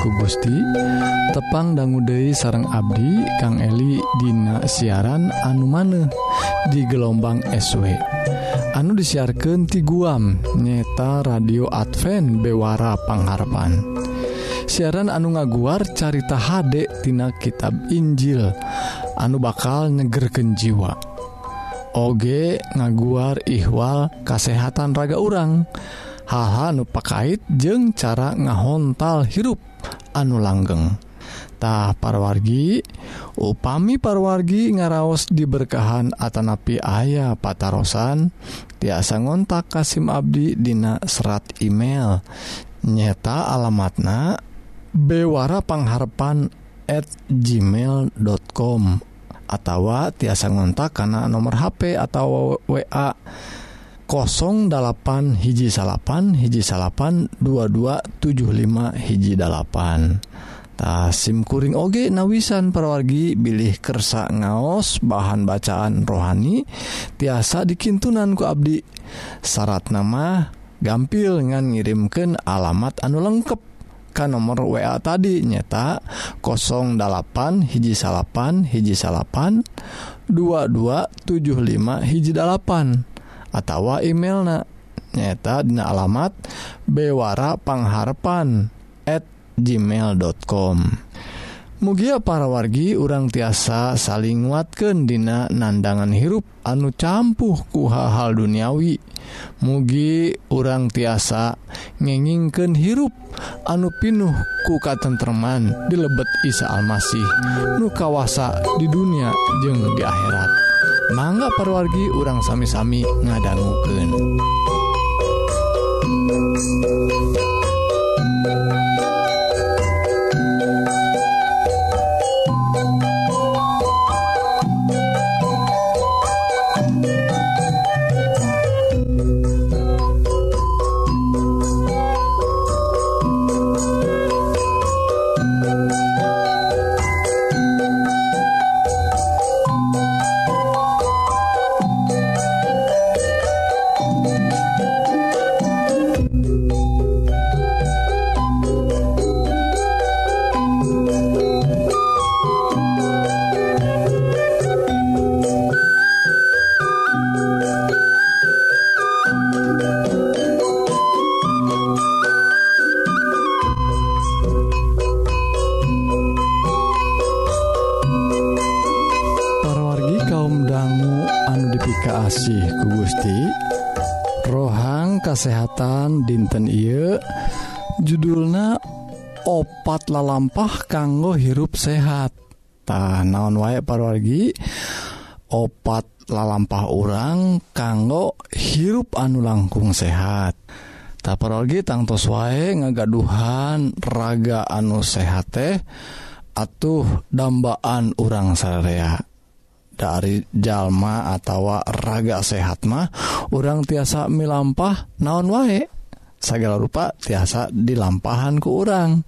ku Gusti. Tepang dangguude sarang Abdi Kang Eli Dina siaran anu maneh di gelombang SW anu disiarkan ti guam nyeta radio Advent Bewara Pangharapan. Siaran anu ngaguar carita Hdektina tina kitab Injil anu bakal nyegerken jiwa. Oge ngaguar ihwal kasehatan raga urang. Haha nupakait jeung cara ngahontal hirup. anu langgengtah parwargi upami parwargi ngaraos diberkahan Atanapi ayah patarosan. Tiasa ngontak Kasim Abdi Dina serat email. Nyeta alamatna Bewara pengharpan@ gmail.com atau tiasa ngontak karena nomor HP atau wa 08 hiji salapan hiji salapan 2275 hiji 8tah SIMkuring oge nawisan perwargi bilih kersa ngaos bahan bacaan rohani tiasa dikintunanku Abdi. Syarat nama gampil ngan ngirimken alamat anu lengkap ka nomor WA tadi nyata 08 hiji salapan hiji salapan 2275 hiji 8 atau emailna. Nyata dina alamat bewara pangharpan@ gmail.com Mugia para wargi urang tiasa saling nguatkan dina nandangan hirup anu campuh ku hal-hal duniawi. Mugi urang tiasa ngengingken hirup anu pinuh ku katentreman dilebet Isa Almasih nu kawasa di dunia jeung di akhirat. mangga parwargi urang sami-sami ngadangguken dinten Ieu. Judulna opat lalampah kanggo hirup sehattah naon waek parwargi opat lalampah orang kanggo hirup anu langkung sehat. Tak pargi tangtos wae ngagaduhan raga anu sehat teh atuh dambaan urang sarea dari jalma atau raga sehat mah orang tiasa milampah naon wae? segala rupa tiasa dilampahan ke urang.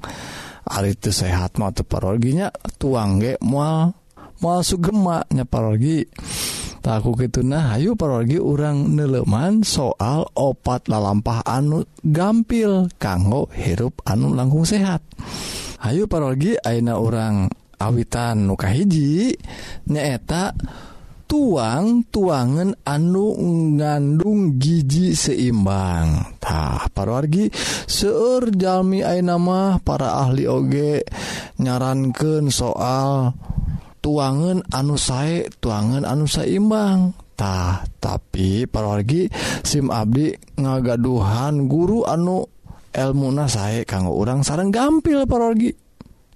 Ari itu sehat mau parologinya tuang ge mual mual sugemaknya parologi takku gitu nah Ayu parologi urang neleman soal opat lalampah anu gampil kanggo hirup anu langkung sehat. Ayu parologi Aina orang awitan muka hiji nyaeta tuang tuangan anu ngandung gigi seimbangtah parwargi seueur jalmi A nama para ahli oge nyarankan soal tuangan anu sae tuangan anu seimbangtah tapi parwargi SIM Abdi ngagaduhan guru anu elmuna sae kanggo orang sarang gampil parwargi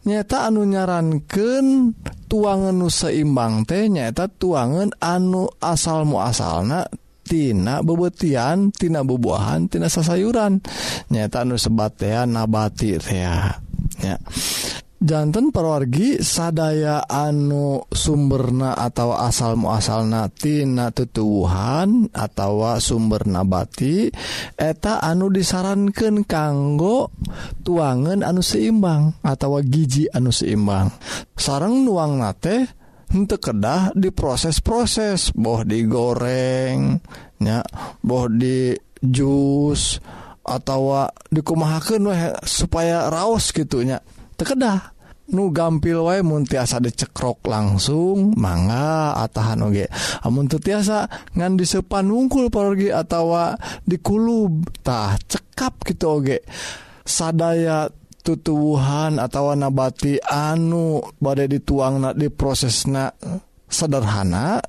nyata anu nyarankan tuangan nu seimbang teh nyaeta tuangan anu asal muasalna tina bebetian tina bubuahan tina sasayuran. Nyata nu sebatean nabati teh ya. jantan perwargi sadaya anu sumberna atau asal muasal natina tutuhan atau sumber nabati eta anu disarankan kanggo tuangan anu seimbang atau gigi anu seimbang. Sarang nuang nate untuk kedah diproses-proses boh digorengnya boh di jus atau dikumahakan supaya raos gitunya tekedah nu gampil wae mun dicekrok decekrok langsung manga atahan oge. Amun teu tiasa ngan disepan wungkul pergi atau dikulub tah cekap gitu oge. Sadaya tutuhan atau nabati anu badai dituang na di prosesna sederhana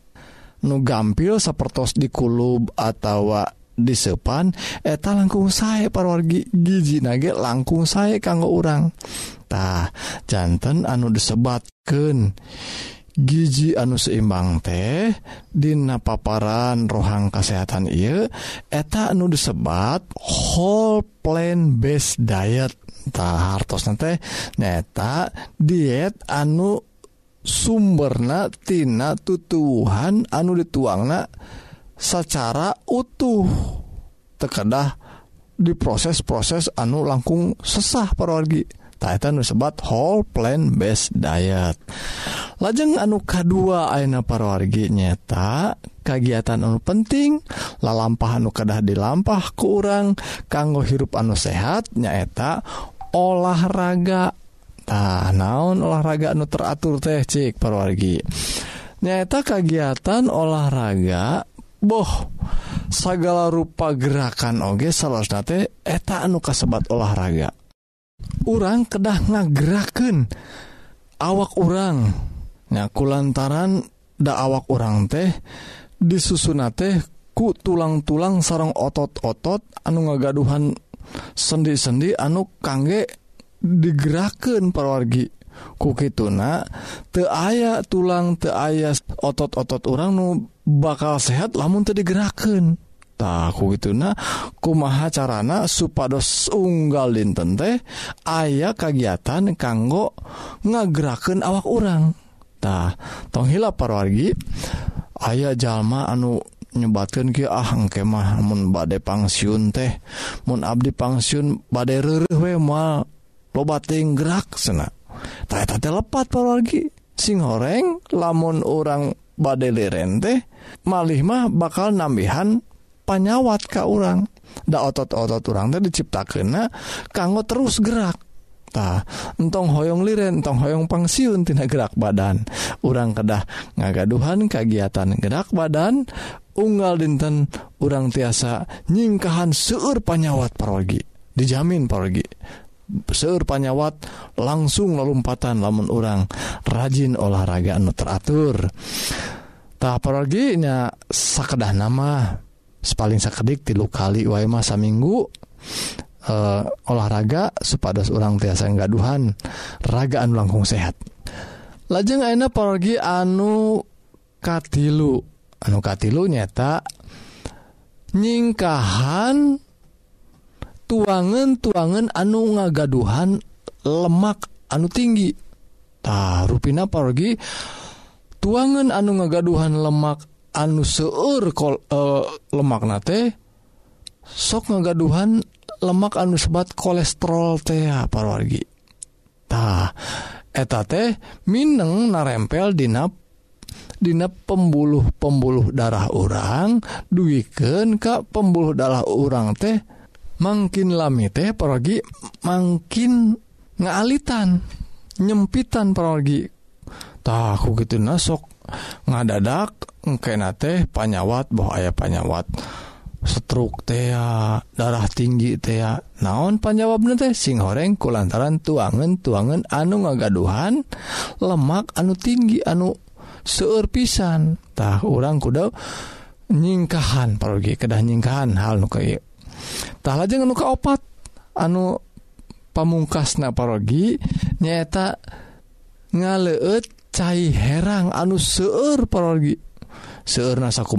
nu gampil sepertos dikulub atau disepan eta langkung saya parwargi gigi nage langkung saya kanggo orangtah jantan anu disebatken gigi anu seimbang teh Dina paparan rohang kesehatan I eta anu disebat whole plan base diet.tah hartos nanti neta diet anu sumbernatina tutuhan anu dituangna secara utuh. Tekedah diproses-proses anu langkung sesah parorgi Titan disebat whole plant based diet. Lajeng anu K2 Aina parorgi nyata kegiatan anu penting lalampah anu kedah dilampah ke urang kanggo hirup anu sehat nyaeta olahraga. Nah, naon olahraga anu teratur teh cik parwargi. Nyata kegiatan olahraga boh segala rupa gerakan oge salahsnate eta anu kasebat olahraga. Orang kedah ngageraken awak orang nyaku lantaran da awak orang teh disusun teh ku tulang-tulang sarang otot-otot anu ngagaduhan sendi-sendi anu kangge digeraken perwargi kukituna te aya tulang te aya otot-otot orang nu bakal sehat lamun tadi digerakkan takku gitu nah kumaha carana supados unggal dinten teh aya kegiatan kanggo ngageraken awak orangtah tonghila parwargi aya jalma anu nyebatkan ah, engke ahkemah mun badai pangsiun teh Mu Abdi pangsiun badai we mal lobating gerak senak lepat lagi sing goreng lamun orang badai lirente malih mah bakal nambihan panyawat ke orang da otot-otot orang tadi diciptakena kanggo terus gerak. Ta, entong hoyong liren entong hoyong pangsiun tina gerak badan. Orang kedah ngagaduhan kegiatan gerak badan unggal dinten orang tiasa nyingkahan seueur panyawat parogi dijamin parogi seur panyawat langsung lompatan lamun orang rajin olahraga anu teratur. Tak apalaginya sakedah nama paling sakedik tilu kali wae masa minggu uh, eh, olahraga supados orang tiasa gaduhan ragaan langkung sehat. Lajeng enak pergi anu katilu anu katilu nyata nyingkahan tuangan tuangan anu ngagaduhan lemak anu tinggi. Ta ruina pergi tuangan anu ngagaduhan lemak anu seueur kol eh, uh, lemak nate sok ngagaduhan lemak anu sebat kolesterol teh ah, pargitah eta teh Mineng narempel dinap Dina pembuluh pembuluh darah orang duwiken Ka pembuluh darah orang teh makin lami teh pergi makin ngaalitan nyempitan pergi tahu gitu nasok ngadadak engkena teh panyawat boh aya panyawat. Stroke teh darah tinggi teh naon panjawabna teh? Sing horeng kulantaran tuangan tuangan anu ngagaduhan lemak anu tinggi anu seueur pisan. Tah orang kuda nyingkahan pergi kedah nyingkahan hal nu kayak tah lajeng anu kaopat? Anu pamungkas naparogi nyaeta ngaleut cair herang anu seueur parogi. Seur nasaku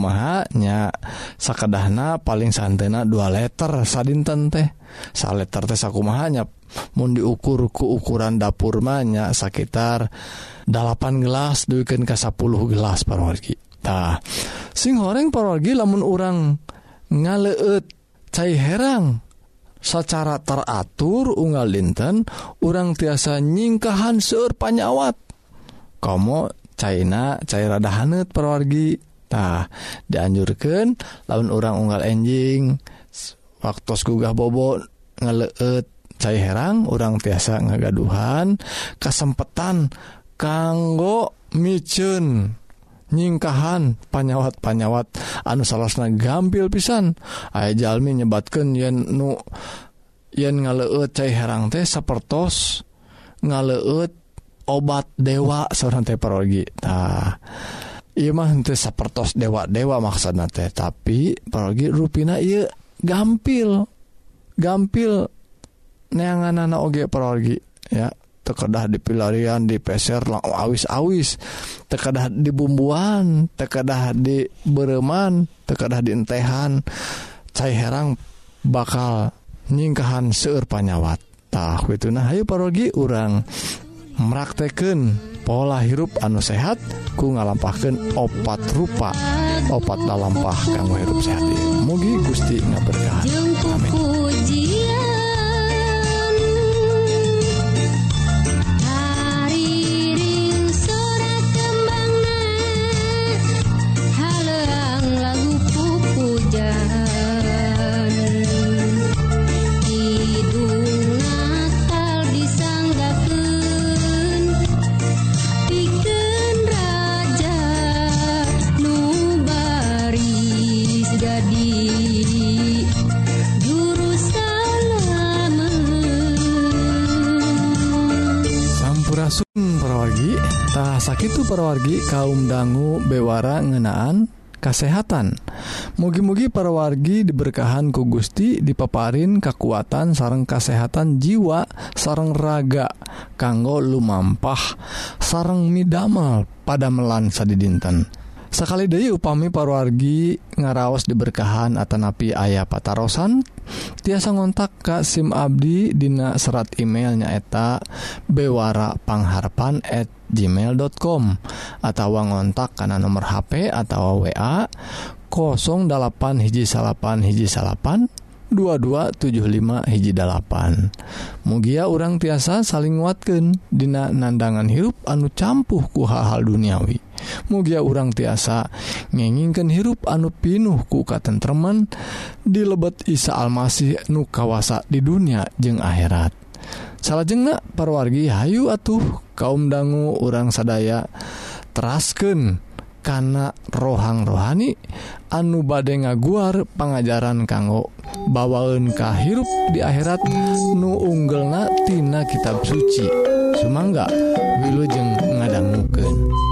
nya sakadahna paling santena dua letter sadinten teh. Sa letter teh sakumaha nya mau diukur ku ukuran dapur manya sekitar 8 gelas duken ke 10 gelas parogi. Tah sing horeng parogi lamun orang ngaleut cai herang secara teratur unggal dinten orang tiasa nyingkahan seur panyawat. Komo China cair rada hanet perwargitah dianjurkan laun orang unggal enjing waktu gugah bobot ngeleet cair herang orang tiasa ngagaduhan kesempatan kanggo micun nyingkahan panyawat-panyawat. Anu salahna gampil pisan. Aya Jalmi nyebatkan yen nu yen ngaleut cai herang teh sapertos ngaleut obat dewa seorang teh parogi. Tah Iya mah teh sapertos dewa-dewa maksudna teh tapi parogi rupina iya gampil gampil neangan anak oge parogi ya. tekedah di pilarian di peser awis-awis. Tekedah di bumbuan tekedah di bereman tekedah di entehan. Cai herang bakal nyingkahan seueur panyawat. Tah itu nah ayo parogi urang merakteken pola hirup anu sehat ku ngalampahkan opat rupa opat dalampah kanggo hirup sehat. Mugi Gusti ngaberkah amin. parawargitah sakit parawargi kaum dangu bewara ngenaan kesehatan mugi-mugi parawargi diberkahan ku Gusti dipaparin kekuatan sarang kesehatan jiwa sarang raga kanggo lumampah sarang midamel pada melansa di dinten sakali Dewi upami parwargi ngaraos diberkahan Atanapi ayah patarosan tiasa ngontak Ka SIM Abdi Dina serat emailnyaeta bewarapangharpan@ gmail.com atau ngontak karena nomor HP atau wa 08 hiji salapan hiji salapan 2275 hiji mugia orang tiasa saling nguatkan Dina nandangan hirup anu campuh ku hal-hal duniawi. Mugia orang tiasa ngenginkan hirup anu pinuh ku katentreman di lebet Isa Almasih nu kawasa di dunia jeung akhirat. Salah jengak parwargi Hayu atuh kaum dangu orang sadaya terasken kana rohang rohani anu bade ngaguar pengajaran kanggo bawaun kahirup di akhirat nu unggel natina kitab suci Sumangga wilujeng ngadangmuken.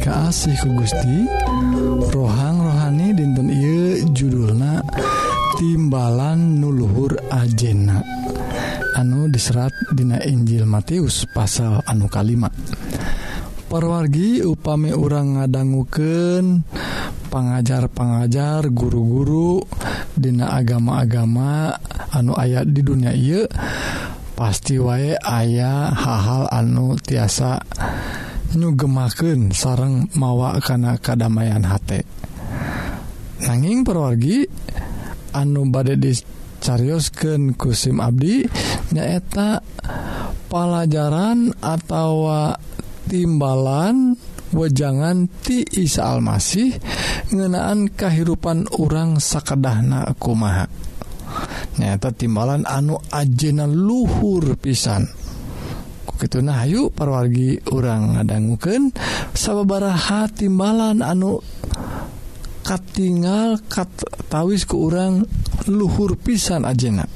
kaasih ku Gusti. Rohang rohani dinten I judulna timbalan nuluhur ajena. Anu diserat Dina Injil Matius pasal anu kalimat. Perwargi upami orang ngadangguken pengajar-pengajar guru-guru Dina agama-agama anu ayat di dunia ia pasti wae ayah hal-hal anu tiasa nyugemaken sareng mawa karena kedamaian hate. Nanging perwargi anu badai dicariosken kusim Abdi nyaeta pelajaran atau timbalan wejangan ti Isa Almasih ngenaan kehidupan orang sakedahna kumaha. Nyata timbalan anu ajena luhur pisan. keuna Ayu parwargi orang ngadangguken sababaraha timbalan anu katingal kattawis ke orang luhur pisan ajena.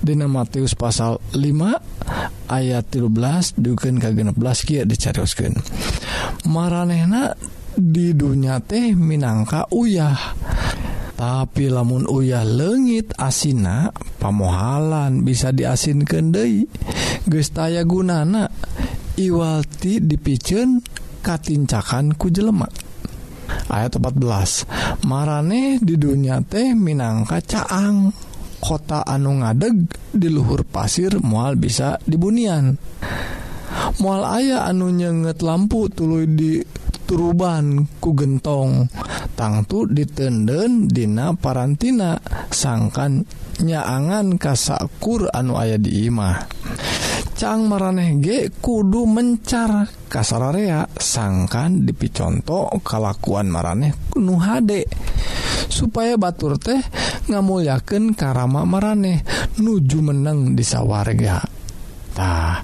Dina Matius pasal 5 ayat 13 duken ke16 kia dicarioskeun maranehna di dunya teh minangka uyah. Tapi lamun uyah lengit asina pamohalan bisa diasin kendai gestaya gunana Iwalti dipicen katincakan ku jelemak ayat 14 marane di dunia teh minangka caang. Kota anu ngadeg di luhur pasir mual bisa dibunian. Mual ayah anu nyenget lampu tulu di turuban ku gentong. Tangtu ditenden dina parantina sangkan nyaangan kasakur anu ayah di imah. Cang maraneh ge kudu mencar. Kasararea sangkan dipiconto kalakuan maraneh nu hade. Supaya batur teh ngamulyaken karama maraneh nuju menang di sawargatah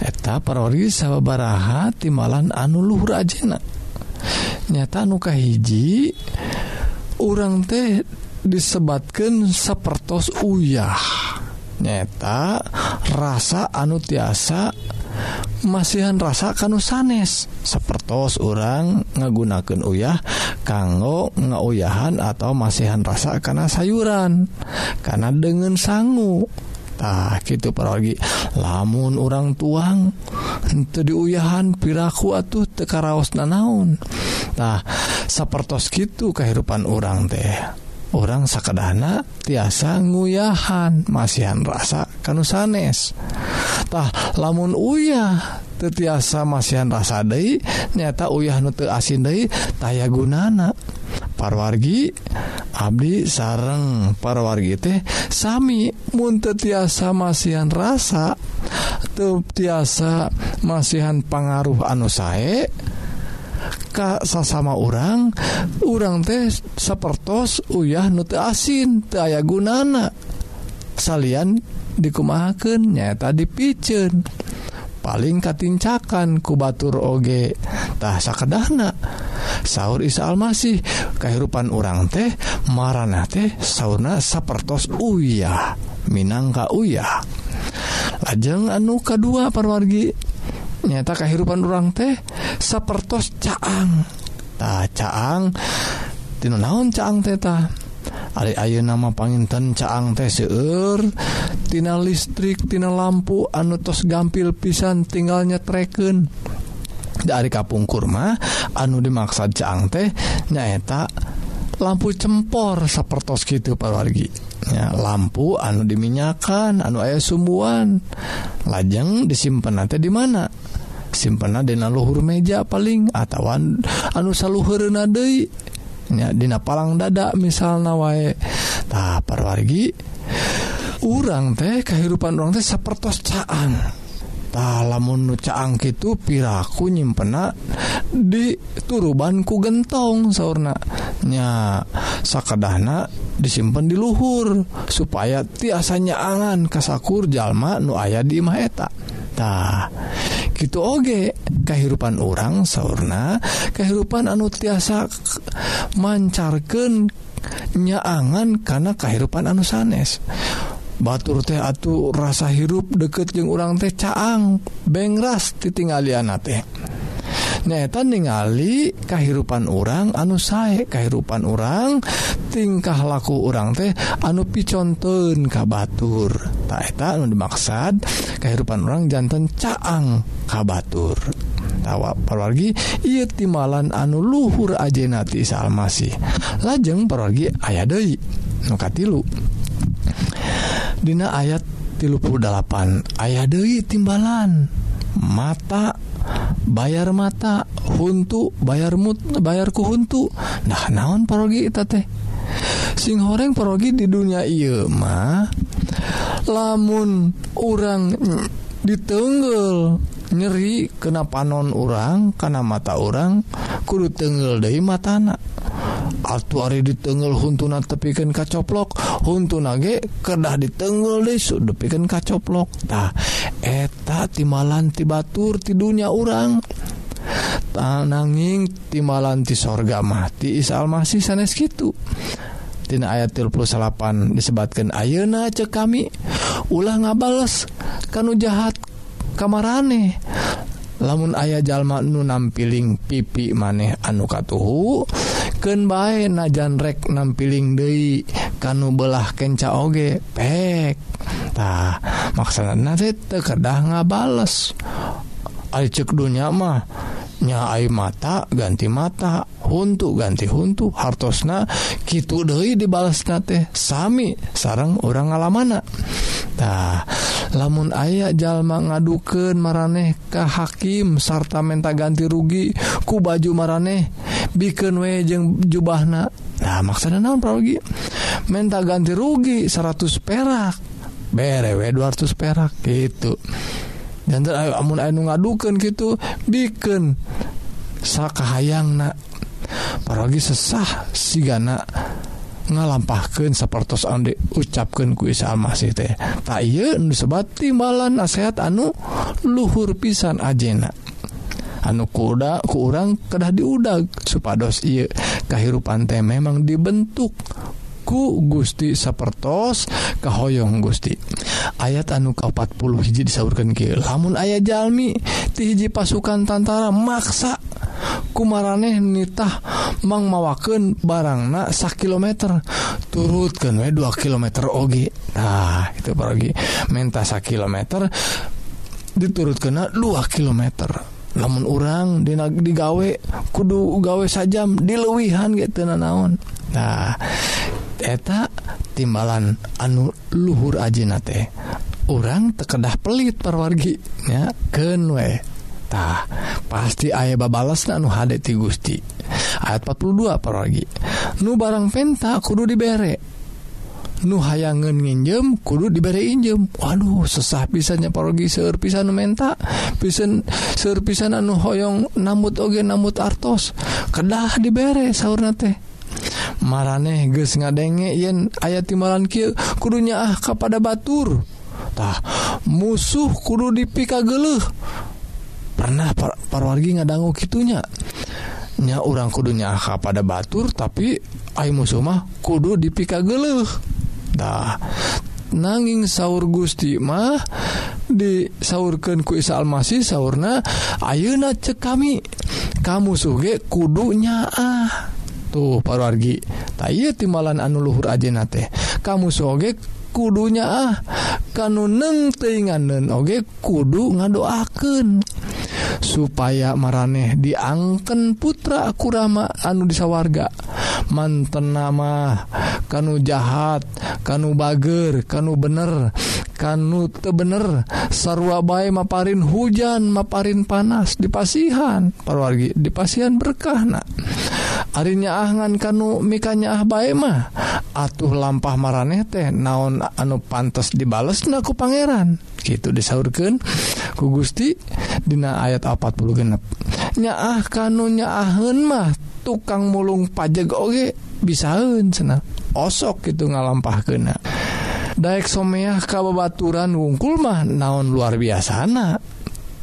eta parori sababaraha timalan anu Luhur ajena. Nyata nuka hiji urang teh disebatkan sepertos uyah. nyata rasa anu tiasa masihan rasa kanu sanes. Sepertos orang ngagunakan uyah kanggo ngauyahan atau masihan rasa karena sayuran karena dengan sanggu tah gitu pergi lamun orang tuang itu diuyahan piraku atuh tekaraos nanaun tah sepertos gitu kehidupan orang teh. orang sakadahana tiasa nguyahan masihan rasa kan sanestah lamun uyah tetiasa masihan rasa Dei nyata uyah nute asin Dei taya gunana. Parwargi Abdi sareng. Parwargi teh Sami munte tiasa masihan rasa tuh tiasa masihan pengaruh anu sae Ka sasama orang urang teh sepertos uyah nute asin aya gunana. Salyan dikumahakannya tadi picen paling katincakan kubatur ogetahsa kedahna sahur Isa Almasih kehidupan orang teh marana teh sauna sapertos uyah Minangka uyah. Lajeng anu kedua perwargi nyata kehidupan orang teh sapertos caang. Ta caang. Tina naon caang teta Ari ayeuna nama panginten caang teh seueur. Tina listrik tina lampu anu tos gampil pisan tinggal nyetreken. Dari kapung kurma anu dimaksud caang teh nyaeta lampu cempor sapertos gitu parwargi ya, lampu anu diminyakan anu ayah sumbuan. Lajeng disimpan nanti di mana? simpenadina luhur meja paling atauwan anu luhurna Dei Dina palang dada misal na waetah parwargi urang teh kehidupan orang teh sepertos caantah lamun nucaang itu piraku nyimpenak di turubanku gentong saunanya sakadahna disimpen di luhur supaya tiasanya angan kasakur jalma nu aya di maetatah gitu oge. Kehidupan orang sauna kehidupan anu tiasa mancarkan nyaangan karena kehidupan anu sanes. Batur teh atuh rasa hirup deket jeung urang teh caang bengras titinggalian teh. nyata ningali kehidupan orang anu sae kehidupan orang tingkah laku orang teh anu piconten ka Batur. Taketa anu dimaksad kehidupan orang jantan caang ka Batur. Tawa perwargi ia timalan anu luhur ajenati salmasih lajeng perwargi aya Dei nu katilu. Dina ayat 38 aya Dei timbalan mata bayar mata huntu bayar mut bayarku huntu. Nah naon parogi eta teh? Sing horeng parogi di dunia ieu mah lamun orang ditenggel nyeri kena panon orang karena mata orang kudu tenggel dari matana. Altu Ari ditengel huntuna tepikan kacoplok huntu nage kedah ditengel desu depikan kacoplokdah eta timalan ti Batur tidurnya urang. Tananging timalanti sorga mati Isa Almasih sanes gitu Tina ayat 38 disebatkan ayeuna cek kami ulah ngabales kanu jahat kamarane. Lamun ayah jalma nu nampiling pipi maneh anu katuhu ken bae najanrek nampiling Dei kanu belah kenca oge pek. Tah maksana nanti tekedah ngabales. Ay cek dunya mah nyai mata ganti mata untuk ganti huntu hartosna gitu deui dibalas teh Sami sarang orang ngalamana. Tah lamun aya jalma ngaduken maranehkah hakim sarta menta ganti rugi ku baju maraneh bikin we jeung jubahna. Nah maksudnya naon pralogi menta ganti rugi 100 perak bere we 200 perak gitu. Dan ayo amun anu ngadukeun gitu bikin sakahayangna. Paragi sesah sigana. ngalampahkan seperti on ucapkan ku Isa Almasih teh. Tak iya timbalan nasehat anu luhur pisan ajena. Anu kuda kurang kedah diudag supados iya kehirupan teh memang dibentuk ku Gusti sapertos kahoyong Gusti. Ayat anu ke 40 hiji disaurkan ke lamun ayah jalmi ti hiji pasukan tantara maksa kumaraneh nitah mang mawaken barangna sak kilometer. Turutkan we 2 kilometer oge. Nah itu pergi menta sak kilometer diturut kena 2 kilometer. Namun orang di digawe kudu gawe sajam dilewihan gitu naon. Nah eta timbalan anu luhur ajina teh orang tekedah pelit perwarginya kenwe tah pasti ayah babalas anu hade ti Gusti. ayat 42 paragi nu barang penta kudu dibere. Nu hayangan nginjem kudu dibere injem. Waduh sesah pisannya parogi serpisan menta pisan serpisan anu hoyong namut oge namut artos. Kedah dibere saurna teh. Maraneh geus ngadenge yen aya timalan kieu kudunya ah kepada batur. Tah musuh kudu dipika geluh. pernah par parwargi ngadangu kitunya. nya orang kudunya pada Batur tapi ay musumah kudu dipika gelehdah nanging sauur Gusti mah disaurkan ku Isa Almasih sauna Ayeuna cek kami. Kamu suge kudunya ah tuh timbalan tay timalan ajena teh, kamu sogek kudunya ah. Kanu neng teinganen oge kudu ngadoaken supaya maraneh diangken putra kurama anu disawarga manten nama kanu jahat kanu bager kanu bener kanu tebener sarwa bae maparin hujan maparin panas dipasihan parwargi dipasihan berkahna arinya ahngan kanu mikanya ah bae mah. atuh lampah mareh teh naon anu pantas dibales naku Pangeran. Gitu disaurkan ku Gusti Dina ayat 40 genep. Nyaah kanunnya ahun mah tukang mulung pajak Oge bisaun sena osok gitu ngalampah kena Daek someah kabebaturan wungkul mah naon luar biasana.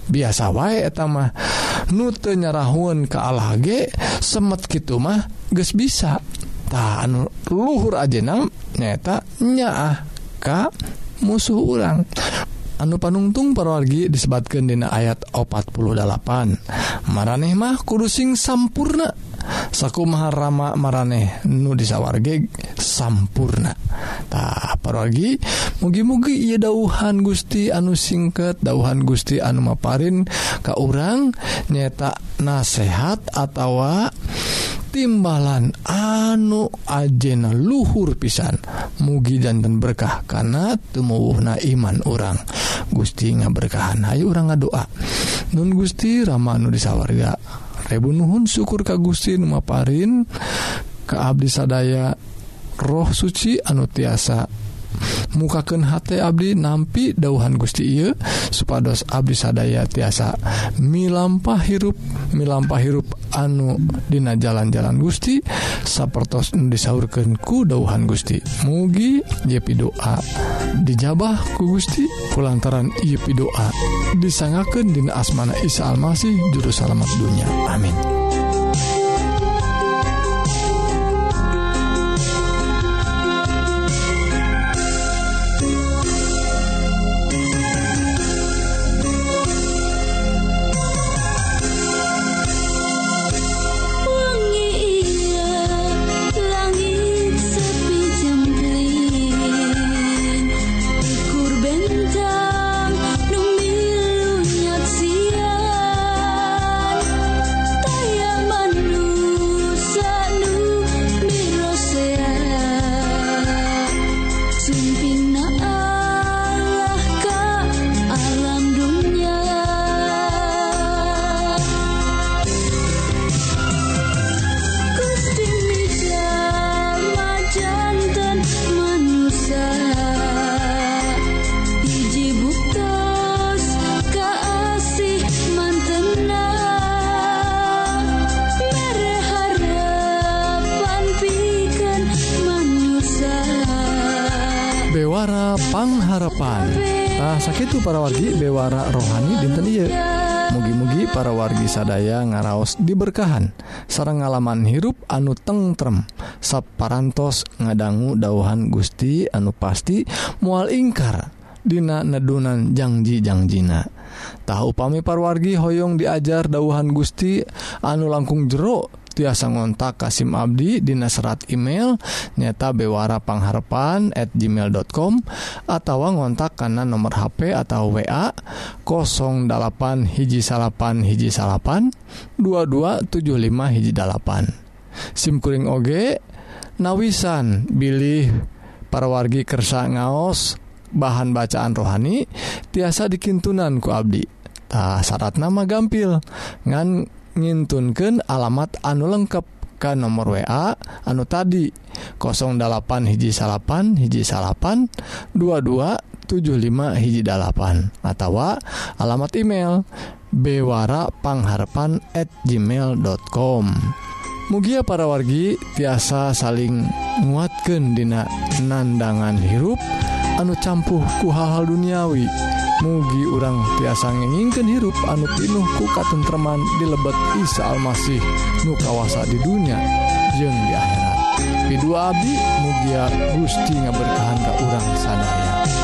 Biasa wae etama nute nyarahun ke ge semet gitu mah geus bisa. tahan luhur ajenang nyatanyaah Ka musuh urang. Anu panungtung perorgi disebabkan dina ayat 48 maraneh mah kudusing sampurna. Saku maharama maraneh nu disawarge sampurna. Tak parorgi mugi-mugi ia dauhan Gusti anu singket dauhan Gusti anu maparin ka urang nyeta nasehat atau timbalan anu ajena luhur pisan. Mugi danten berkah karena tumuwuhna iman orang Gusti nga berkahan Ayu orang nga doa Nun Gusti Ramanu disawarga. Rebu Nuhun syukur Ka Gusti Numaparin ke Abdi sadaya roh suci anu tiasa mukaken H Abdi nampi dauhan Gusti Ieu supados Abdi sadaya tiasa milampah hirup milampah hirup anu Dina jalan-jalan Gusti sapertos disaurkanku dauhan Gusti. Mugi Yepi doa dijabah ku Gusti pulantaran Yepi doa disangaken Dina asmana Isa Almasih juru salamet dunya amin. sakitu para wargi bewara rohani dinten ieu. Mugi-mugi para wargi sadaya ngaraos diberkahan. Sarang ngalaman hirup anu tengrem sapparantos ngadanggu dauhan Gusti anu pasti mual ingkar Dina nedunan Jangjijangjiina tahu pami parwargi Hoong diajar dauhan Gusti anu langkung jeruk tiasa ngontak Kasim Abdi Dina serat email nyata bewara pangharpan at gmail.com atau ngontak karena nomor HP atau WA 08 hiji salapan hiji salapan 2275 hiji dalapan. Simkuring oge nawisan bilih para wargi kersa ngaos bahan bacaan rohani tiasa dikintunan ku Abdi. Tah syarat nama gampil. Ngan ngintunkan alamat anu lengkap ke nomor WA anu tadi 08 hiji salapan hiji salapan 2275 hiji dalapan atau alamat email bewarapangharapan at gmail.com Mugia para wargi tiasa saling nguatkan dina nandangan hirup anu campuh ku hal-hal duniawi. mugi urang tiasa ngengingkeun hirup anu pinuh ku katentreman di lebet Isa Almasih nu kawasa di dunia jeung di akhirat Ridho Abi mugia Gusti ngaberkahan ka urang sanaya.